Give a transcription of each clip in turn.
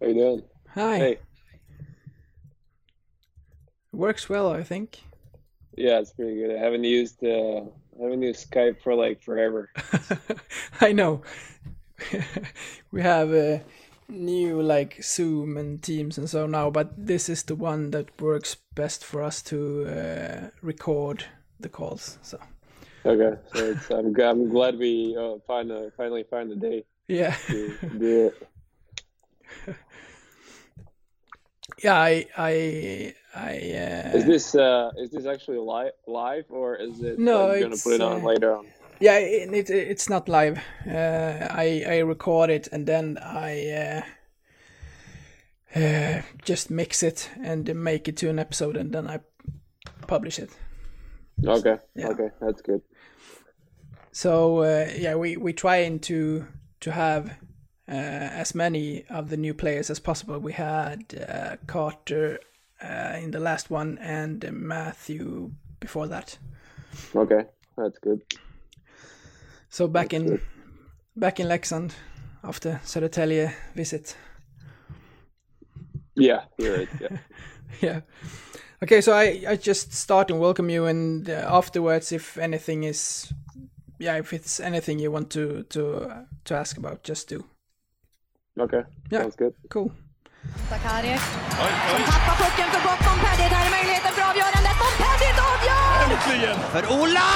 How you doing? Hi. Hey. Works well, I think. Yeah, it's pretty good. I haven't used uh, I haven't used Skype for like forever. I know. we have a new like Zoom and Teams and so now, but this is the one that works best for us to uh, record the calls. So Okay, so it's, I'm I'm glad we uh, find finally find the day yeah, to do it. yeah. I I I. Uh, Is this uh is this actually live live or is it No, like, gonna put it on uh, later on? Yeah, it, it, it's not live. Uh, I I record it and then I uh, uh, just mix it and make it to an episode and then I publish it. Okay, Yeah. okay, that's good. So uh, yeah, we we trying to to have as many of the new players as possible. We had uh, Carter uh, in the last one and Matthew before that. Okay, that's good. So back in good. back in Leksand after Södertälje visit. Yeah, you're right. Yeah. Yeah. Okay, so I, I just start and welcome you, and uh, afterwards, if anything is, yeah, if it's anything you want to to uh, to ask about, just do. Okay, Yeah. sounds good. Cool. Sakaric som tappar pucken för gott. Montpellier, där är möjligheten för avgörandet. Montpellier avgör! Äntligen! För Ola!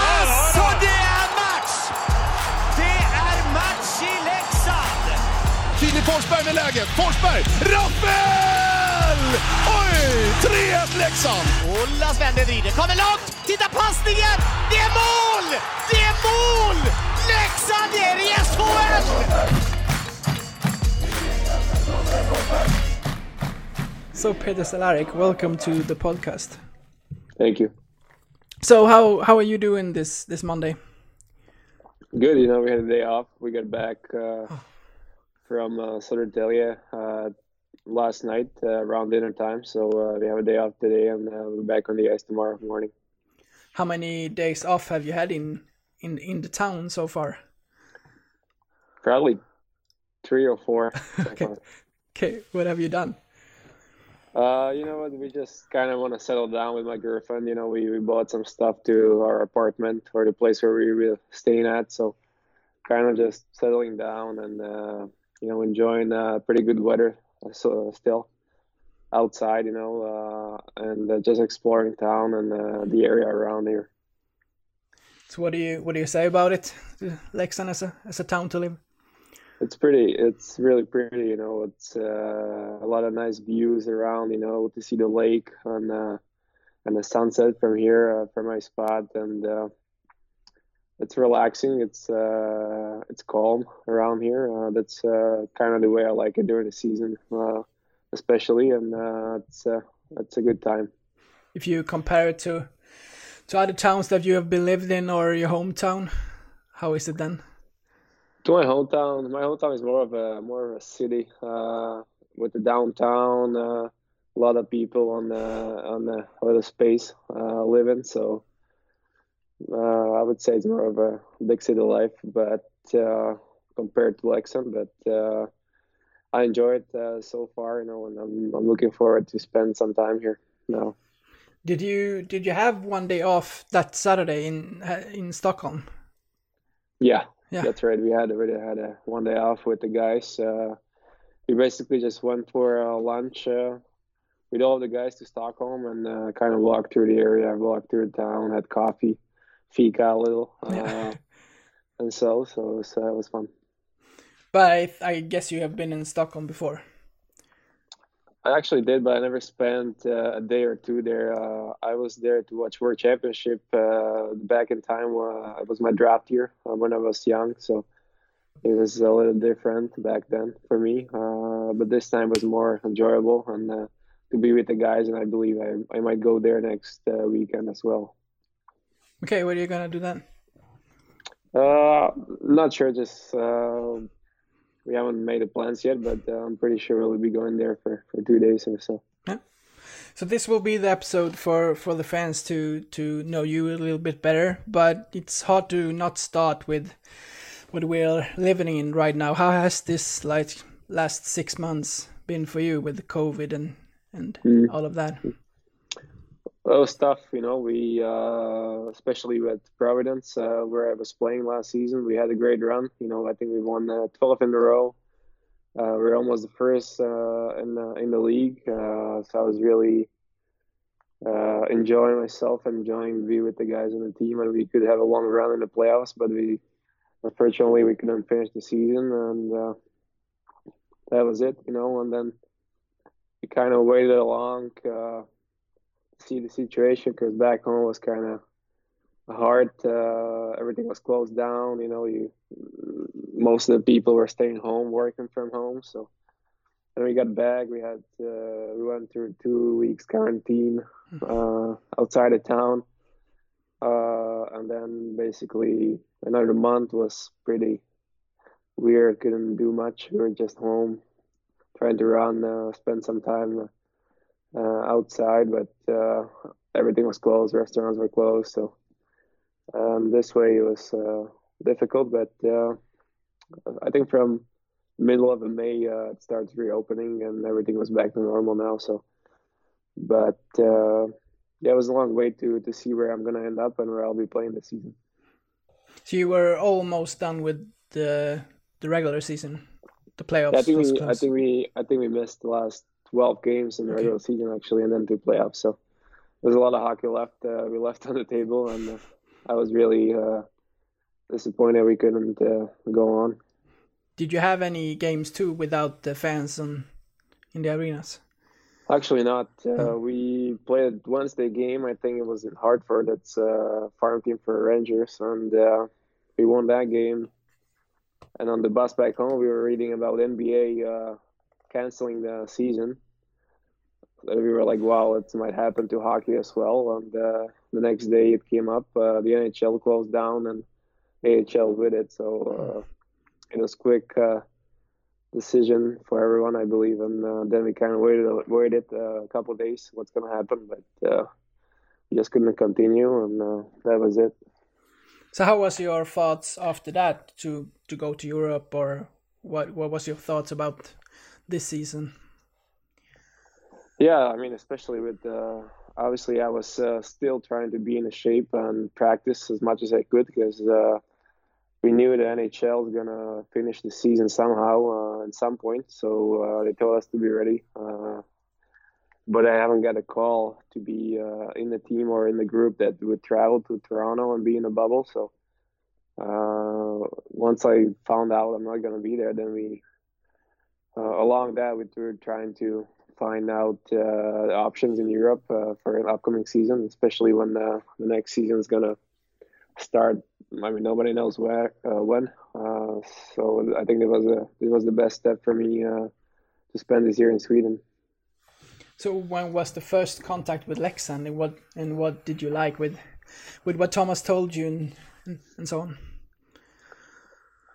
Så det är match! Det är match i Leksand! Filip Forsberg med läget. Forsberg! Rappel! Oj! 3-1 Leksand! Ola Sven vrider, kommer långt! Titta passningen! Det är mål! Det är mål! Leksand är i SHL! So Peter Cehlarik, welcome to the podcast. Thank you. So how how are you doing this this Monday? Good. You know, we had a day off. We got back uh, from uh, Södertälje uh, last night uh, around dinner time. So uh, we have a day off today, and uh, we're back on the ice tomorrow morning. How many days off have you had in in in the town so far? Probably three or four. so Okay. Okay, what have you done? Uh, you know what? We just kind of want to settle down with my girlfriend. You know, we, we bought some stuff to our apartment or the place where we were staying at. So, kind of just settling down and uh, you know enjoying uh, pretty good weather. uh, So still outside, you know, uh, and just exploring town and the area around here. So what do you what do you say about it? Leksand as a as a town to live? It's pretty. It's really pretty. You know, it's uh, a lot of nice views around. You know, to see the lake and uh, and the sunset from here uh, from my spot, and uh, it's relaxing. It's uh, it's calm around here. Uh, that's kind of the way I like it during the season, especially, and it's it's a good time. If you compare it to to other towns that you have been lived in or your hometown, how is it then? To my hometown, my hometown is more of a more of a city uh, with the downtown. Uh, a lot of people on the on the little space uh, living. So uh, I would say it's more of a big city life, but uh, compared to Leksand, but uh, I enjoy it uh, so far. You know, and I'm I'm looking forward to spend some time here now. Did you did you have one day off that Saturday in in Stockholm? Yeah, Yeah. that's right. We had already had a one day off with the guys. Uh, we basically just went for uh, lunch uh, with all the guys to Stockholm and uh, kind of walked through the area, walked through the town, had coffee, fika a little, uh, Yeah. and so so it was, uh, it was fun. But I, I guess you have been in Stockholm before. I actually did, but I never spent uh, a day or two there. Uh, I was there to watch World Championship uh, back in time. Uh, it was my draft year uh, when I was young, so it was a little different back then for me. Uh, but this time was more enjoyable and uh, to be with the guys, and I believe I, I might go there next uh, weekend as well. Okay, what are you gonna do then? Uh, not sure. Just we haven't made the plans yet, but uh, I'm pretty sure we'll be going there for, for two days or so. Yeah. So this will be the episode for for the fans to to know you a little bit better. But it's hard to not start with what we're living in right now. How has this like last six months been for you with the COVID and and Mm. all of that? Well, it was tough, you know. We, uh, especially with Providence, uh, where I was playing last season, we had a great run. You know, I think we won uh, 12 in a row. Uh, we are almost the first uh, in the in the league, uh, so I was really enjoying myself, enjoying to be with the guys on the team, and we could have a long run in the playoffs. But we, unfortunately, we couldn't finish the season, and that was it, you know. And then we kind of waited along. Uh, see the situation because back home was kind of hard. Uh, everything was closed down. You know, you most of the people were staying home, working from home. So when we got back. We had uh, we went through two weeks quarantine uh, outside of town, uh, and then basically another month was pretty weird. Couldn't do much. We were just home, trying to run, uh, spend some time uh, outside, but uh, everything was closed. Restaurants were closed, so um, this way it was uh, difficult. But uh, I think from middle of May uh, it starts reopening, and everything was back to normal now. So, but uh, yeah, it was a long way to to see where I'm gonna end up and where I'll be playing this season. So you were almost done with the the regular season, the playoffs. I think we, I think we, I think we missed the last 12 games in the Okay. regular season actually, and then two playoffs. So there's a lot of hockey left. Uh, we left on the table, and uh, I was really uh, disappointed we couldn't uh, go on. Did you have any games too without the fans on in the arenas? Actually, not. Uh, Oh. We played a Wednesday game. I think it was in Hartford. It's a farm team for Rangers, and uh, we won that game. And on the bus back home, we were reading about NBA uh, canceling the season. And we were like, "Wow, it might happen to hockey as well." And uh, the next day, it came up. Uh, the NHL closed down, and AHL with it. So uh, it was quick. Uh, decision for everyone, I believe. And uh, then we kind of waited waited uh, a couple days what's going to happen, but uh, we just couldn't continue, and uh, that was it. So how was your thoughts after that to to go to Europe or what what was your thoughts about this season? Yeah, I mean, especially with uh, obviously, I was uh, still trying to be in shape and practice as much as I could because uh, we knew the NHL was gonna finish the season somehow uh, at some point. So uh, they told us to be ready. Uh, but I haven't got a call to be uh, in the team or in the group that would travel to Toronto and be in a bubble. So uh, once I found out I'm not gonna be there, then we uh, along that we were trying to find out uh, the options in Europe uh, for an upcoming season, especially when the, the next season is gonna start. I mean, nobody knows where uh, when. Uh, so I think it was a it was the best step for me uh, to spend this year in Sweden. So when was the first contact with Leksand, and what and what did you like with with what Thomas told you and and so on?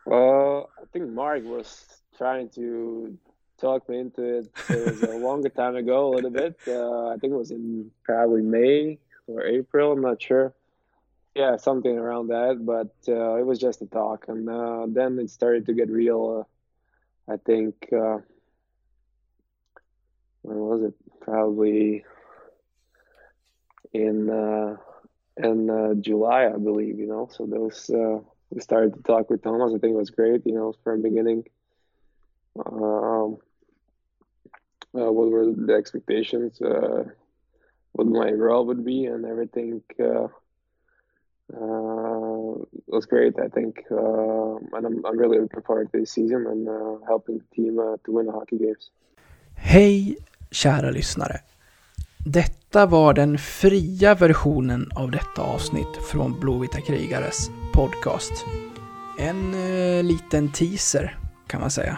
Well, I think Mark was trying to talk me into it. It was a longer time ago, a little bit. Uh, I think it was in probably May or April. I'm not sure. Yeah, something around that. But uh, it was just a talk, and uh, then it started to get real. Uh, I think uh, when was it? Probably in uh, in July, I believe. You know, so those we started to talk with Thomas. I think it was great. You know, from the beginning. Um, uh, what were the expectations? Uh, what my role would be, and everything uh, uh, was great. I think, uh, and I'm, I'm really looking forward to this season and uh, helping the team uh, to win the hockey games. Hej kära lyssnare. Detta var den fria versionen av detta avsnitt från Blåvita krigares podcast. En eh, liten teaser kan man säga.